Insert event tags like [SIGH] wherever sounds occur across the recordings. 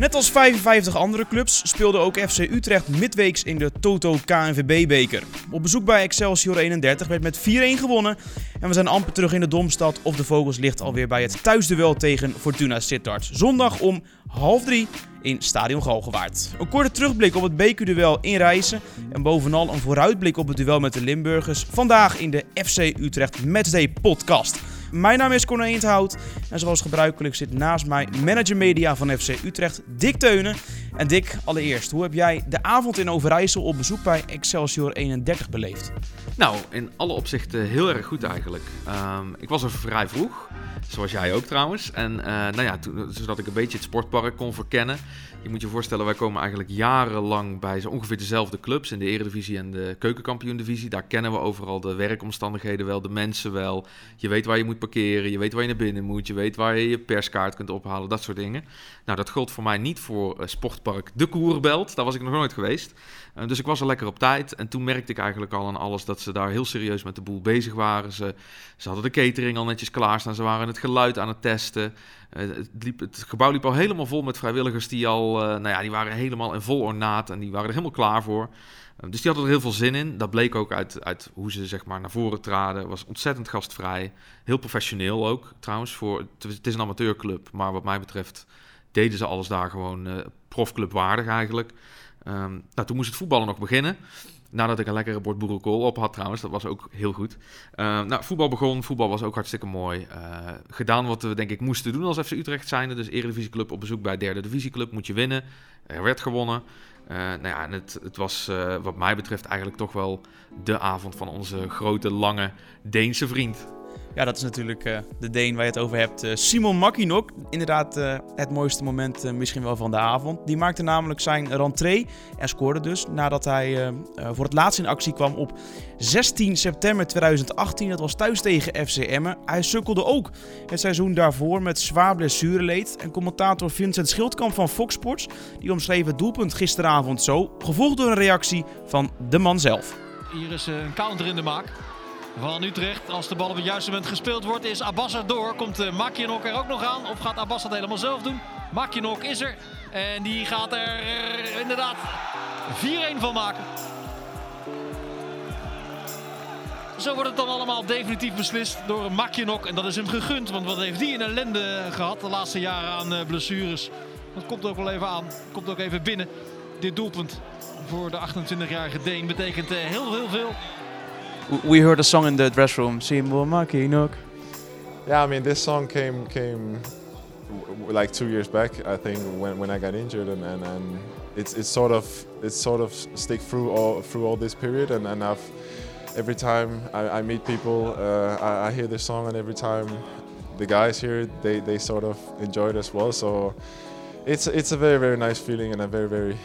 Net als 55 andere clubs speelde ook FC Utrecht midweeks in de Toto KNVB-beker. Op bezoek bij Excelsior 31 werd met 4-1 gewonnen en we zijn amper terug in de Domstad of de Vogels ligt alweer bij het thuisduel tegen Fortuna Sittard. Zondag om half drie in Stadion Galgenwaard. Een korte terugblik op het bekerduel in Rijssen en bovenal een vooruitblik op het duel met de Limburgers. Vandaag in de FC Utrecht Matchday podcast. Mijn naam is Corne Eendhout en zoals gebruikelijk zit naast mij manager media van FC Utrecht, Dick Teunen. En Dick, allereerst, hoe heb jij de avond in Overijssel op bezoek bij Excelsior 31 beleefd? Nou, in alle opzichten heel erg goed eigenlijk. Ehm, ik was er vrij vroeg, zoals jij ook trouwens. En uh, nou ja, toen, zodat ik een beetje het sportpark kon verkennen. Je moet je voorstellen, wij komen eigenlijk jarenlang bij zo ongeveer dezelfde clubs in de Eredivisie en de Keukenkampioen-divisie. Daar kennen we overal de werkomstandigheden wel, de mensen wel. Je weet waar je moet parkeren, je weet waar je naar binnen moet, je weet waar je je perskaart kunt ophalen, dat soort dingen. Nou, dat gold voor mij niet voor uh, Sportpark De Koerbelt, daar was ik nog nooit geweest. Uh, dus ik was er lekker op tijd en toen merkte ik eigenlijk al aan alles dat ze daar heel serieus met de boel bezig waren. Ze, ze hadden de catering al netjes klaarstaan, ze waren het geluid aan het testen. Uh, het, liep, het, gebouw liep al helemaal vol met vrijwilligers die al, uh, nou ja, die waren helemaal in vol ornaat en die waren er helemaal klaar voor. Uh, dus die hadden er heel veel zin in. Dat bleek ook uit, uit hoe ze zeg maar naar voren traden. Was ontzettend gastvrij, heel professioneel ook trouwens. Voor, het is een amateurclub, maar wat mij betreft deden ze alles daar gewoon profclubwaardig eigenlijk. Um, nou, toen moest het voetballen nog beginnen. Nadat ik een lekkere bord boerenkool op had trouwens, dat was ook heel goed. Uh, nou, voetbal begon, voetbal was ook hartstikke mooi. Uh, gedaan wat we denk ik moesten doen als FC Utrecht zijnde. Dus Eredivisieclub op bezoek bij derde divisieclub, moet je winnen. Er werd gewonnen. Uh, nou ja, het, het was wat mij betreft eigenlijk toch wel de avond van onze grote, lange Deense vriend. Ja, dat is natuurlijk uh, de Deen waar je het over hebt. Uh, Simon Makinok, inderdaad uh, het mooiste moment misschien wel van de avond. Die maakte namelijk zijn rentree en scoorde dus nadat hij voor het laatst in actie kwam op 16 september 2018. Dat was thuis tegen FC Emmen. Hij sukkelde ook het seizoen daarvoor met zwaar blessureleed. En commentator Vincent Schildkamp van Fox Sports die omschreef het doelpunt gisteravond zo, gevolgd door een reactie van de man zelf. Hier is een counter in de maak van Utrecht. Als de bal op het juiste moment gespeeld wordt, is Abbas door. Komt uh, er ook nog aan? Of gaat Abbas dat helemaal zelf doen? Makjenok is er. En die gaat er uh, inderdaad 4-1 van maken. Zo wordt het dan allemaal definitief beslist door Makjenok. En dat is hem gegund, want wat heeft die in ellende gehad de laatste jaren aan uh, blessures. Dat komt ook wel even aan. Komt ook even binnen. Dit doelpunt voor de 28-jarige Deen betekent heel, heel veel. We heard a song in the dress room. Yeah, I mean, this song came came like two years back, I think, when, when I got injured, and, and, and it's it's sort of it's sort of stick through all through all this period, and, and I've every time I, I meet people, uh, I, I hear this song, and every time the guys here, they, they sort of enjoy it as well. So it's it's a very very nice feeling and a very very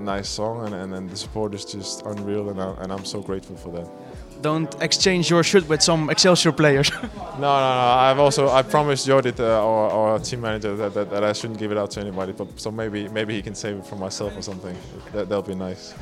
nice song, and, and, and the support is just unreal, and, I, and I'm so grateful for that don't exchange your shirt with some Excelsior players. [LAUGHS] no, no, no. I've also I promised Jordit, uh, our, our team manager, that, that, that, I shouldn't give it out to anybody. But so maybe maybe he can save it for myself or something. That that'll be nice.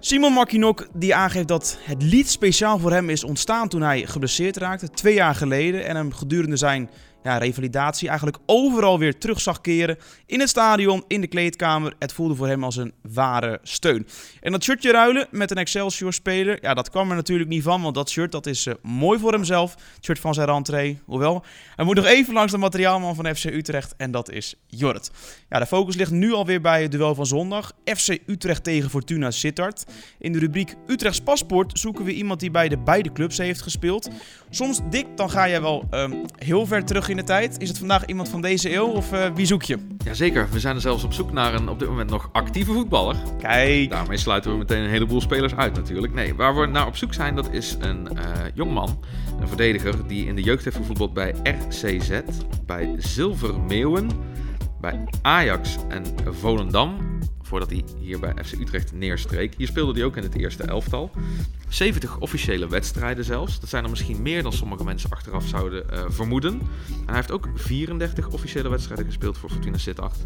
Simon Makinok die aangeeft dat het lied speciaal voor hem is ontstaan toen hij geblesseerd raakte, twee jaar geleden. En hem gedurende zijn ja, revalidatie eigenlijk overal weer terug zag keren. In het stadion, in de kleedkamer. Het voelde voor hem als een ware steun. En dat shirtje ruilen met een Excelsior-speler, ja, dat kwam er natuurlijk niet van. Want dat shirt dat is uh, mooi voor hemzelf. Het shirt van zijn rentree. Hoewel, hij moet nog even langs de materiaalman van FC Utrecht. En dat is Jorrit. Ja, de focus ligt nu alweer bij het duel van zondag. FC Utrecht tegen Fortuna Sittard. In de rubriek Utrechts Paspoort zoeken we iemand die bij de beide clubs heeft gespeeld. Soms, Dick, dan ga je wel um, heel ver terug in de tijd. Is het vandaag iemand van deze eeuw of uh, wie zoek je? Jazeker, we zijn er zelfs op zoek naar een op dit moment nog actieve voetballer. Kijk. Daarmee sluiten we meteen een heleboel spelers uit natuurlijk. Nee, waar we naar op zoek zijn, dat is een uh, jongman, een verdediger die in de jeugd heeft gevoetbald bij RCZ, bij Zilvermeeuwen, bij Ajax en Volendam voordat hij hier bij FC Utrecht neerstreek. Hier speelde hij ook in het eerste elftal. 70 officiële wedstrijden zelfs. Dat zijn er misschien meer dan sommige mensen achteraf zouden uh, vermoeden. En hij heeft ook 34 officiële wedstrijden gespeeld voor Fortuna Sittard.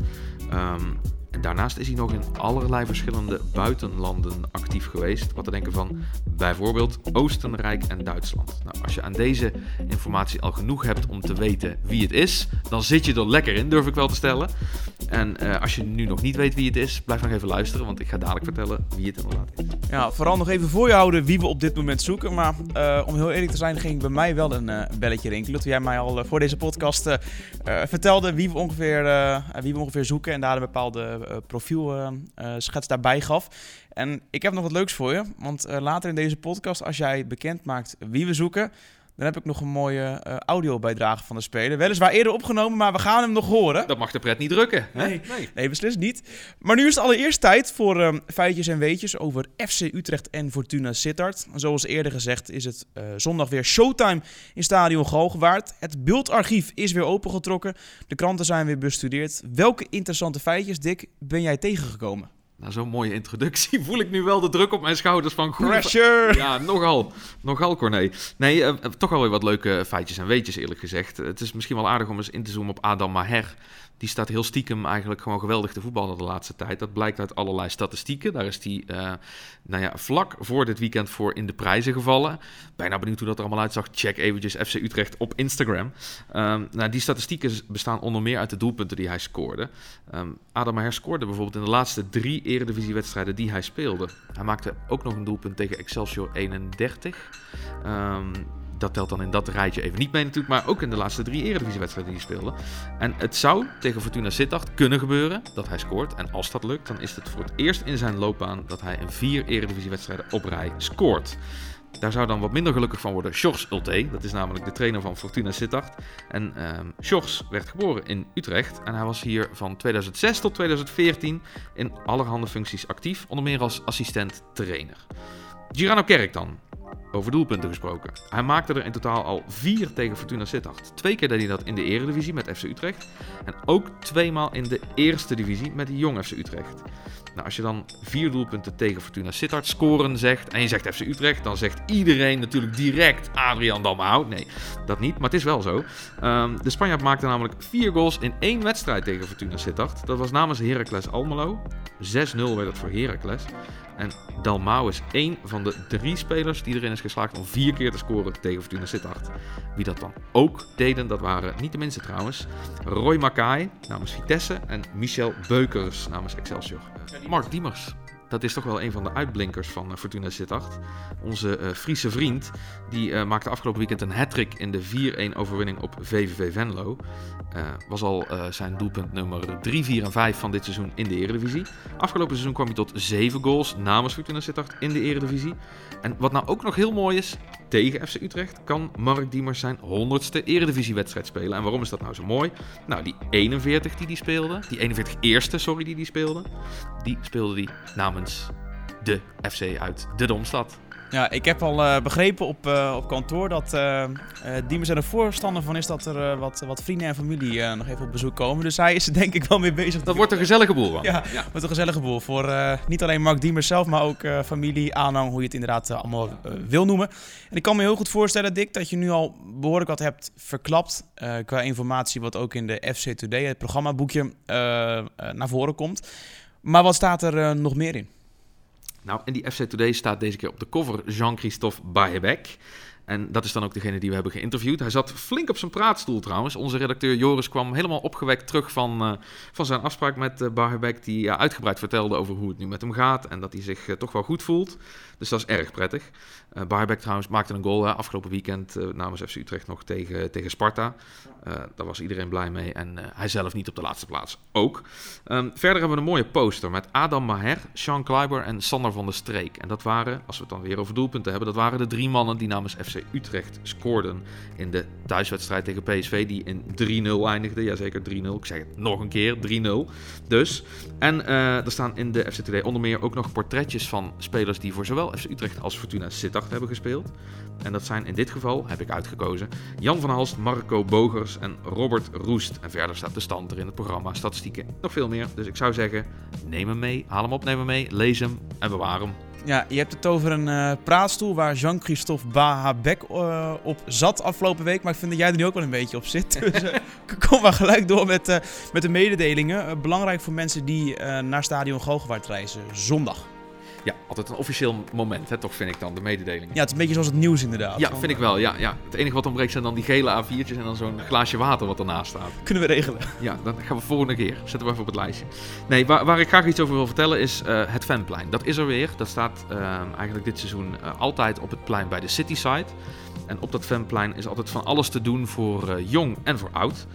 Um, En daarnaast is hij nog in allerlei verschillende buitenlanden actief geweest. Wat te denken van bijvoorbeeld Oostenrijk en Duitsland. Nou, als je aan deze informatie al genoeg hebt om te weten wie het is, dan zit je er lekker in, durf ik wel te stellen. En uh, als je nu nog niet weet wie het is, blijf nog even luisteren, want ik ga dadelijk vertellen wie het inderdaad is. Ja, vooral nog even voor je houden wie we op dit moment zoeken. Maar uh, om heel eerlijk te zijn, ging bij mij wel een uh, belletje rinkelen. Toen jij mij al voor deze podcast vertelde wie we, ongeveer, wie we ongeveer zoeken en daar een bepaalde profielschets daarbij gaf. En ik heb nog wat leuks voor je, want later in deze podcast, als jij bekend maakt wie we zoeken dan heb ik nog een mooie uh, audiobijdrage van de speler. Weliswaar eerder opgenomen, maar we gaan hem nog horen. Dat mag de pret niet drukken. Hè? Nee, nee. nee, beslist niet. Maar nu is het allereerst tijd voor um, feitjes en weetjes over FC Utrecht en Fortuna Sittard. Zoals eerder gezegd is het uh, zondag weer showtime in Stadion Galgenwaard. Het beeldarchief is weer opengetrokken. De kranten zijn weer bestudeerd. Welke interessante feitjes, Dick, ben jij tegengekomen? Na zo'n mooie introductie [LAUGHS] voel ik nu wel de druk op mijn schouders van... Pressure! Ja, nogal. Nogal, Corné. Nee, uh, toch wel weer wat leuke feitjes en weetjes, eerlijk gezegd. Het is misschien wel aardig om eens in te zoomen op Adam Maher die staat heel stiekem eigenlijk gewoon geweldig te voetballen de laatste tijd. Dat blijkt uit allerlei statistieken. Daar is hij uh, nou ja, vlak voor dit weekend voor in de prijzen gevallen. Bijna benieuwd hoe dat er allemaal uitzag. Check eventjes FC Utrecht op Instagram. Um, nou, die statistieken bestaan onder meer uit de doelpunten die hij scoorde. Um, Adam Maher scoorde bijvoorbeeld in de laatste drie eredivisiewedstrijden die hij speelde. Hij maakte ook nog een doelpunt tegen Excelsior 31. Um, dat telt dan in dat rijtje even niet mee natuurlijk, maar ook in de laatste drie Eredivisiewedstrijden die hij speelde. En het zou tegen Fortuna Sittard kunnen gebeuren dat hij scoort. En als dat lukt, dan is het voor het eerst in zijn loopbaan dat hij in vier Eredivisiewedstrijden op rij scoort. Daar zou dan wat minder gelukkig van worden Sjors Ulte. Dat is namelijk de trainer van Fortuna Sittard. En um, werd geboren in Utrecht. En hij was hier van 2006 tot 2014 in allerhande functies actief. Onder meer als assistent trainer. Girano Kerk dan. Over doelpunten gesproken. Hij maakte er in totaal al vier tegen Fortuna Sittard. Twee keer deed hij dat in de eredivisie met FC Utrecht. En ook tweemaal in de eerste divisie met Jong FC Utrecht. Nou, als je dan vier doelpunten tegen Fortuna Sittard scoren zegt en je zegt FC Utrecht, dan zegt iedereen natuurlijk direct Adrian Dalmau. Nee, dat niet, maar het is wel zo. Um, de Spanjaard maakte namelijk vier goals in één wedstrijd tegen Fortuna Sittard. Dat was namens Heracles Almelo. 6-0 werd het voor Heracles. En Dalmau is één van de drie spelers die erin is geslaagd om vier keer te scoren tegen Fortuna Sittard. Wie dat dan ook deden, dat waren niet de minste trouwens. Roy Makai namens Vitesse en Michel Beukers namens Excelsior. Mark Diemers dat is toch wel een van de uitblinkers van uh, Fortuna Sittard. Onze uh, Friese vriend, die uh, maakte afgelopen weekend een hat-trick in de 4-1 overwinning op VVV Venlo. was al zijn doelpunt nummer 3, 4 en 5 van dit seizoen in de Eredivisie. Afgelopen seizoen kwam hij tot 7 goals namens Fortuna Sittard in de Eredivisie. En wat nou ook nog heel mooi is, tegen FC Utrecht kan Mark Diemers zijn 100ste Eredivisiewedstrijd spelen. En waarom is dat nou zo mooi? Nou, die 41 die hij speelde, die 41 eerste, sorry, die hij speelde, die speelde hij namens de FC uit de Domstad. Ja, ik heb al uh, begrepen op, uh, op kantoor dat uh, Diemers er een voorstander van is dat er wat, wat vrienden en familie nog even op bezoek komen. Dus hij is er denk ik wel mee bezig. Dat wordt een gezellige boel, man. Ja, ja, wordt een gezellige boel. Voor niet alleen Mark Diemers zelf, maar ook familie, aanhang, hoe je het inderdaad allemaal wil noemen. En ik kan me heel goed voorstellen, Dick, dat je nu al behoorlijk wat hebt verklapt qua informatie wat ook in de FC Today, het programmaboekje, naar voren komt. Maar wat staat er nog meer in? Nou, in die FC Today staat deze keer op de cover Jean-Christophe Bahebek. En dat is dan ook degene die we hebben geïnterviewd. Hij zat flink op zijn praatstoel trouwens. Onze redacteur Joris kwam helemaal opgewekt terug van, uh, van zijn afspraak met uh. Die uitgebreid vertelde over hoe het nu met hem gaat. En dat hij zich toch wel goed voelt. Dus dat is erg prettig. Uh, trouwens maakte een goal afgelopen weekend namens FC Utrecht nog tegen, tegen Sparta. Daar was iedereen blij mee en hij zelf niet op de laatste plaats ook. Um, verder hebben we een mooie poster met Adam Maher, Sean Kleiber en Sander van der Streek. En dat waren, als we het dan weer over doelpunten hebben, dat waren de drie mannen die namens FC Utrecht scoorden in de thuiswedstrijd tegen PSV die in 3-0 eindigde. Jazeker 3-0, ik zeg het nog een keer, 3-0 dus. En er staan in de FC Today onder meer ook nog portretjes van spelers die voor zowel FC Utrecht als Fortuna Sittard hebben gespeeld. En dat zijn in dit geval, heb ik uitgekozen, Jan van Halst, Marco Bogers en Robert Roest. En verder staat de stand er in het programma, statistieken, nog veel meer. Dus ik zou zeggen, neem hem mee, haal hem op, neem hem mee, lees hem en bewaar hem. Ja, je hebt het over een uh, praatstoel waar Jean-Christophe Bahabek uh, op zat afgelopen week. Maar ik vind dat jij er nu ook wel een beetje op zit. [LAUGHS] Dus uh, kom maar gelijk door met, met de mededelingen. belangrijk voor mensen die naar Stadion Galgenwaard reizen. Zondag. Ja, altijd een officieel moment, hè, toch vind ik dan, de mededeling. Ja, het is een beetje zoals het nieuws inderdaad. Ja, vind ik wel. Ja, ja. Het enige wat ontbreekt zijn dan die gele A4'tjes en dan zo'n glaasje water wat ernaast staat. Kunnen we regelen. Ja, dat gaan we volgende keer. Zetten we even op het lijstje. Nee, waar, waar ik graag iets over wil vertellen is uh, het Fanplein. Dat is er weer. Dat staat uh, eigenlijk dit seizoen uh, altijd op het plein bij de Cityside. En op dat fanplein is altijd van alles te doen voor jong en voor oud.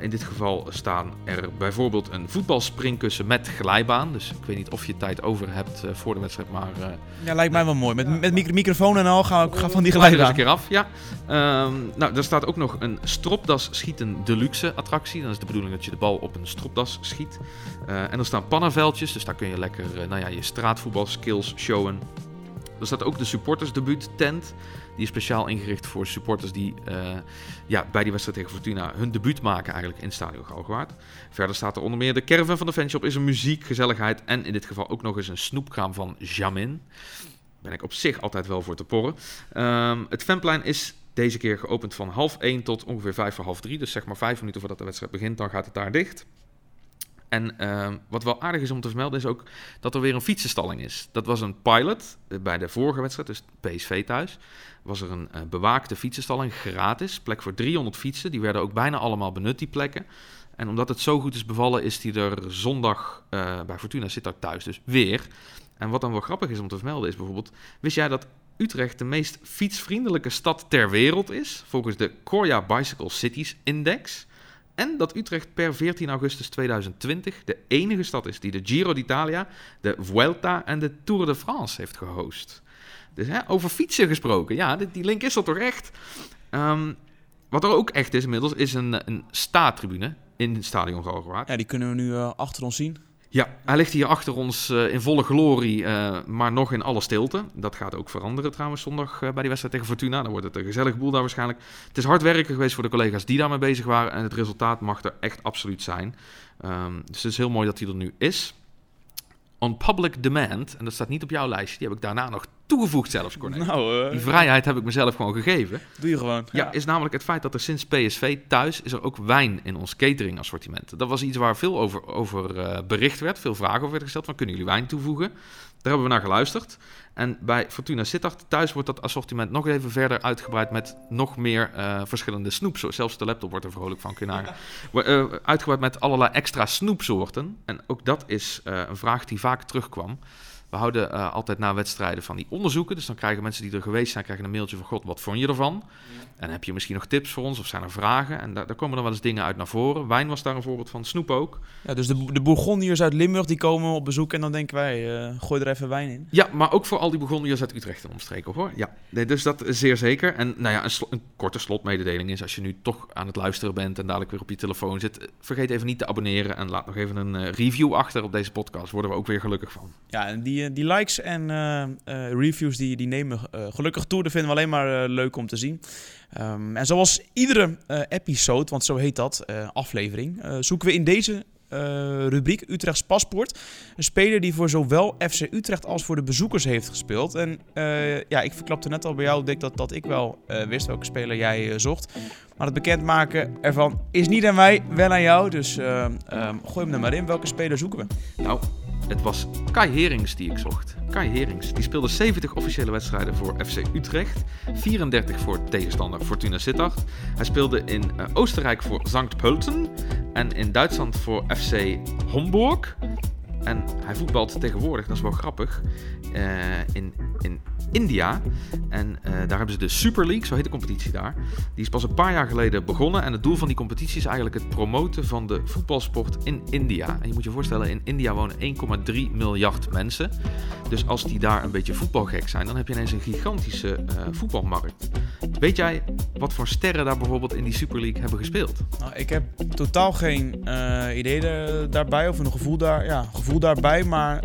In dit geval staan er bijvoorbeeld een voetbalspringkussen met glijbaan. Dus ik weet niet of je tijd over hebt uh, voor de wedstrijd, maar... ja, lijkt mij wel mooi. Met, met micro microfoon en al ga ik ga van die eens een keer af, ja. Um, nou, daar staat ook nog een stropdas schieten deluxe attractie. Dan is de bedoeling dat je de bal op een stropdas schiet. en er staan pannenveldjes, dus daar kun je lekker nou ja, je straatvoetbalskills showen. Er staat ook de supportersdebuut tent. Die is speciaal ingericht voor supporters die uh, ja, bij die wedstrijd tegen Fortuna hun debuut maken eigenlijk in Stadion Galgenwaard. Verder staat er onder meer de caravan van de fanshop, is er muziek, gezelligheid en in dit geval ook nog eens een snoepkraam van Jamin. Ben ik op zich altijd wel voor te porren. Um, het fanplein is deze keer geopend van half 1 tot ongeveer 5 voor half 3. Dus zeg maar 5 minuten voordat de wedstrijd begint, dan gaat het daar dicht. En uh, wat wel aardig is om te vermelden is ook dat er weer een fietsenstalling is. Dat was een pilot uh, bij de vorige wedstrijd, dus PSV thuis. Was er een uh, bewaakte fietsenstalling, gratis, plek voor 300 fietsen. Die werden ook bijna allemaal benut, die plekken. En omdat het zo goed is bevallen, is die er zondag bij Fortuna zit daar thuis dus weer. En wat dan wel grappig is om te vermelden is bijvoorbeeld... Wist jij dat Utrecht de meest fietsvriendelijke stad ter wereld is? Volgens de Korea Bicycle Cities Index... En dat Utrecht per 14 augustus 2020 de enige stad is die de Giro d'Italia, de Vuelta en de Tour de France heeft gehost. Dus hè, over fietsen gesproken, ja, die link is er toch echt. Um, wat er ook echt is inmiddels, is een, een staattribune in het stadion Galgenwaard. Ja, die kunnen we nu uh, achter ons zien. Ja, hij ligt hier achter ons uh, in volle glorie, uh, maar nog in alle stilte. Dat gaat ook veranderen trouwens zondag uh, bij die wedstrijd tegen Fortuna. Dan wordt het een gezellig boel daar waarschijnlijk. Het is hard werken geweest voor de collega's die daarmee bezig waren. En het resultaat mag er echt absoluut zijn. Um, dus het is heel mooi dat hij er nu is. On public demand, en dat staat niet op jouw lijstje, die heb ik daarna nog toegevoegd zelfs, Corné. Nou, uh, die vrijheid heb ik mezelf gewoon gegeven. Doe je gewoon. Ja, ja, is namelijk het feit dat er sinds PSV thuis is er ook wijn in ons catering assortiment. Dat was iets waar veel over, over uh, bericht werd, veel vragen over werden gesteld. Van, kunnen jullie wijn toevoegen? Daar hebben we naar geluisterd. En bij Fortuna Sittard thuis wordt dat assortiment nog even verder uitgebreid met nog meer uh, verschillende snoeps. Zelfs de laptop wordt er vrolijk van kunnen uh, [LAUGHS] Uitgebreid met allerlei extra snoepsoorten. En ook dat is uh, een vraag die vaak terugkwam. We houden uh, altijd na wedstrijden van die onderzoeken. Dus dan krijgen mensen die er geweest zijn, krijgen een mailtje van... God, wat vond je ervan? Ja. En heb je misschien nog tips voor ons of zijn er vragen? En daar, daar komen dan wel eens dingen uit naar voren. Wijn was daar een voorbeeld van, snoep ook. Ja, dus de, de Bourgondiërs uit Limburg die komen op bezoek... en dan denken wij, uh, gooi er even wijn in. Ja, maar ook voor al die Bourgondiërs uit Utrecht en omstreken, hoor. Ja, nee, dus dat is zeer zeker. En nou ja, een, een, korte slotmededeling is... als je nu toch aan het luisteren bent en dadelijk weer op je telefoon zit... vergeet even niet te abonneren en laat nog even een uh, review achter op deze podcast. Worden we ook weer gelukkig van. Ja, en die, die likes en uh, uh, reviews die, die nemen gelukkig toe. Dat vinden we alleen maar leuk om te zien. Um, en zoals iedere episode, want zo heet dat, aflevering, zoeken we in deze rubriek Utrechts Paspoort. Een speler die voor zowel FC Utrecht als voor de bezoekers heeft gespeeld. En ja, ik verklapte net al bij jou, Dick, dat, dat ik wel wist welke speler jij zocht. Maar het bekendmaken ervan is niet aan mij, wel aan jou. Dus um, gooi hem er maar in. Welke speler zoeken we? Nou, het was Kai Herings die ik zocht. Kai Herings. Die speelde 70 officiële wedstrijden voor FC Utrecht, 34 voor tegenstander Fortuna Sittard. Hij speelde in uh, Oostenrijk voor Sankt Pölten en in Duitsland voor FC Homburg. En hij voetbalt tegenwoordig, dat is wel grappig, uh, in, in India. En uh, daar hebben ze de Super League, zo heet de competitie daar. Die is pas een paar jaar geleden begonnen. En het doel van die competitie is eigenlijk het promoten van de voetbalsport in India. En je moet je voorstellen, in India wonen 1,3 miljard mensen. Dus als die daar een beetje voetbalgek zijn, dan heb je ineens een gigantische uh, voetbalmarkt. Weet jij wat voor sterren daar bijvoorbeeld in die Super League hebben gespeeld? Nou, ik heb totaal geen idee de, daarbij of een gevoel, daar, ja, gevoel daarbij. Maar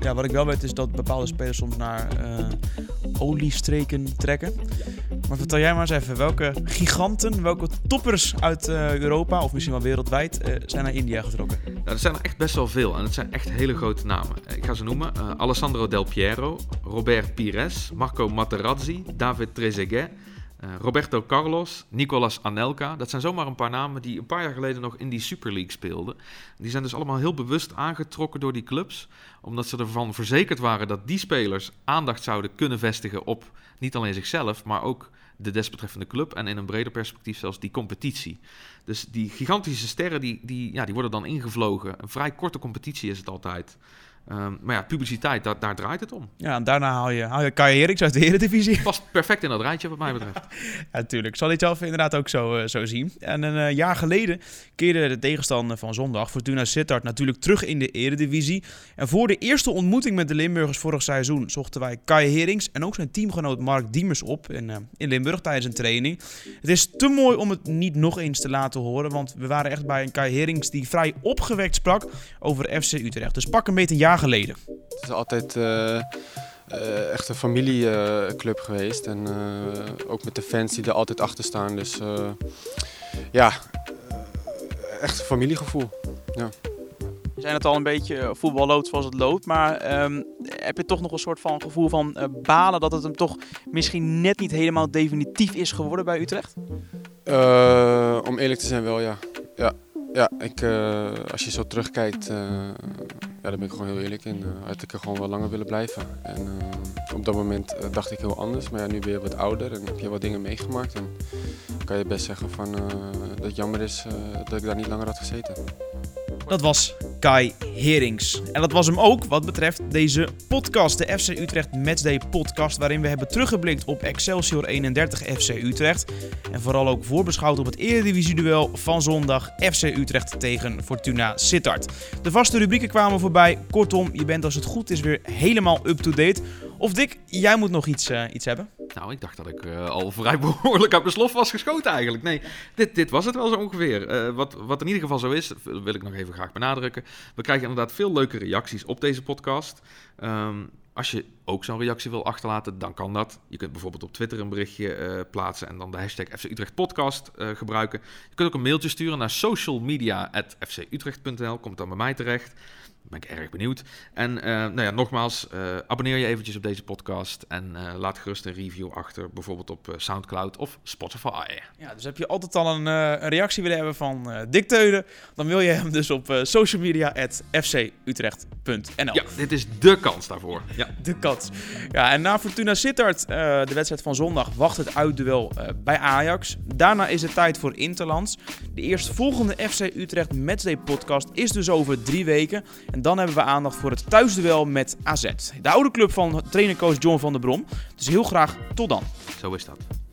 ja, wat ik wel weet is dat bepaalde spelers soms naar uh, oliestreken trekken. Maar vertel jij maar eens even, welke giganten, welke toppers uit uh, Europa, of misschien wel wereldwijd, uh, zijn naar India getrokken? Nou, er zijn echt best wel veel en het zijn echt hele grote namen. Ik ga ze noemen. Alessandro Del Piero, Robert Pires, Marco Materazzi, David Trezeguet, uh, Roberto Carlos, Nicolas Anelka. Dat zijn zomaar een paar namen die een paar jaar geleden nog in die Super League speelden. Die zijn dus allemaal heel bewust aangetrokken door die clubs. Omdat ze ervan verzekerd waren dat die spelers aandacht zouden kunnen vestigen op niet alleen zichzelf, maar ook de desbetreffende club. En in een breder perspectief zelfs die competitie. Dus die gigantische sterren die, die, ja, die worden dan ingevlogen. Een vrij korte competitie is het altijd. Um, maar ja, publiciteit, daar, daar, draait het om. Ja, en daarna haal je, haal je Kai Eriks uit de Eredivisie. Past perfect in dat rijtje wat mij betreft. ja, natuurlijk. Zal hij zelf inderdaad ook zo, uh, zo zien. En een uh, jaar geleden keerde de tegenstander van zondag, Fortuna Sittard, natuurlijk terug in de Eredivisie. En voor de eerste ontmoeting met de Limburgers vorig seizoen zochten wij Kai Herings en ook zijn teamgenoot Mark Diemers op in, uh, in Limburg tijdens een training. Het is te mooi om het niet nog eens te laten horen, want we waren echt bij een Kai Herings die vrij opgewekt sprak over FC Utrecht. Dus pak een beetje een jaar geleden. Het is altijd uh, uh, echt een familieclub geweest. En uh, ook met de fans die er altijd achter staan. Dus ja, echt een familiegevoel. Ja. Je zei het al een beetje, voetbal loopt zoals het loopt. Maar um, heb je toch nog een soort van gevoel van balen dat het hem toch misschien net niet helemaal definitief is geworden bij Utrecht? om eerlijk te zijn wel, ja. ja. Ja, ik, uh, als je zo terugkijkt, uh, ja, daar ben ik gewoon heel eerlijk in. Uh, had ik er gewoon wel langer willen blijven. En op dat moment dacht ik heel anders, maar ja, nu ben je wat ouder en heb je wat dingen meegemaakt. En kan je best zeggen van, dat het jammer is dat ik daar niet langer had gezeten. Dat was Kai Herings. En dat was hem ook wat betreft deze podcast, de FC Utrecht Matchday podcast, waarin we hebben teruggeblikt op Excelsior 31 FC Utrecht. En vooral ook voorbeschouwd op het Eredivisie-duel van zondag FC Utrecht tegen Fortuna Sittard. De vaste rubrieken kwamen voorbij. Kortom, je bent als het goed is weer helemaal up-to-date. Of Dick, jij moet nog iets, uh, iets hebben? Nou, ik dacht dat ik uh, al vrij [LAUGHS] behoorlijk op de slof was geschoten eigenlijk. Nee, dit, dit was het wel zo ongeveer. Uh, wat, wat in ieder geval zo is, wil ik nog even graag benadrukken. We krijgen inderdaad veel leuke reacties op deze podcast. Um, als je ook zo'n reactie wil achterlaten, dan kan dat. Je kunt bijvoorbeeld op Twitter een berichtje uh, plaatsen en dan de hashtag FC Utrecht Podcast gebruiken. Je kunt ook een mailtje sturen naar socialmedia.fcutrecht.nl. Komt dan bij mij terecht ben ik erg benieuwd. En uh, nou ja, nogmaals, uh, abonneer je eventjes op deze podcast en uh, laat gerust een review achter, bijvoorbeeld op Soundcloud of Spotify. Ja, dus heb je altijd al een, een reactie willen hebben van Dick Teunen, dan wil je hem dus op social media at fcutrecht.nl. Ja, dit is de kans daarvoor. Ja. De kans. Ja, en na Fortuna Sittard, de wedstrijd van zondag, wacht het uitduel bij Ajax. Daarna is het tijd voor Interlands. De eerstvolgende FC Utrecht Matchday podcast is dus over drie weken. En dan hebben we aandacht voor het thuisduel met AZ. De oude club van trainercoach John van der Brom. Dus heel graag tot dan. Zo is dat.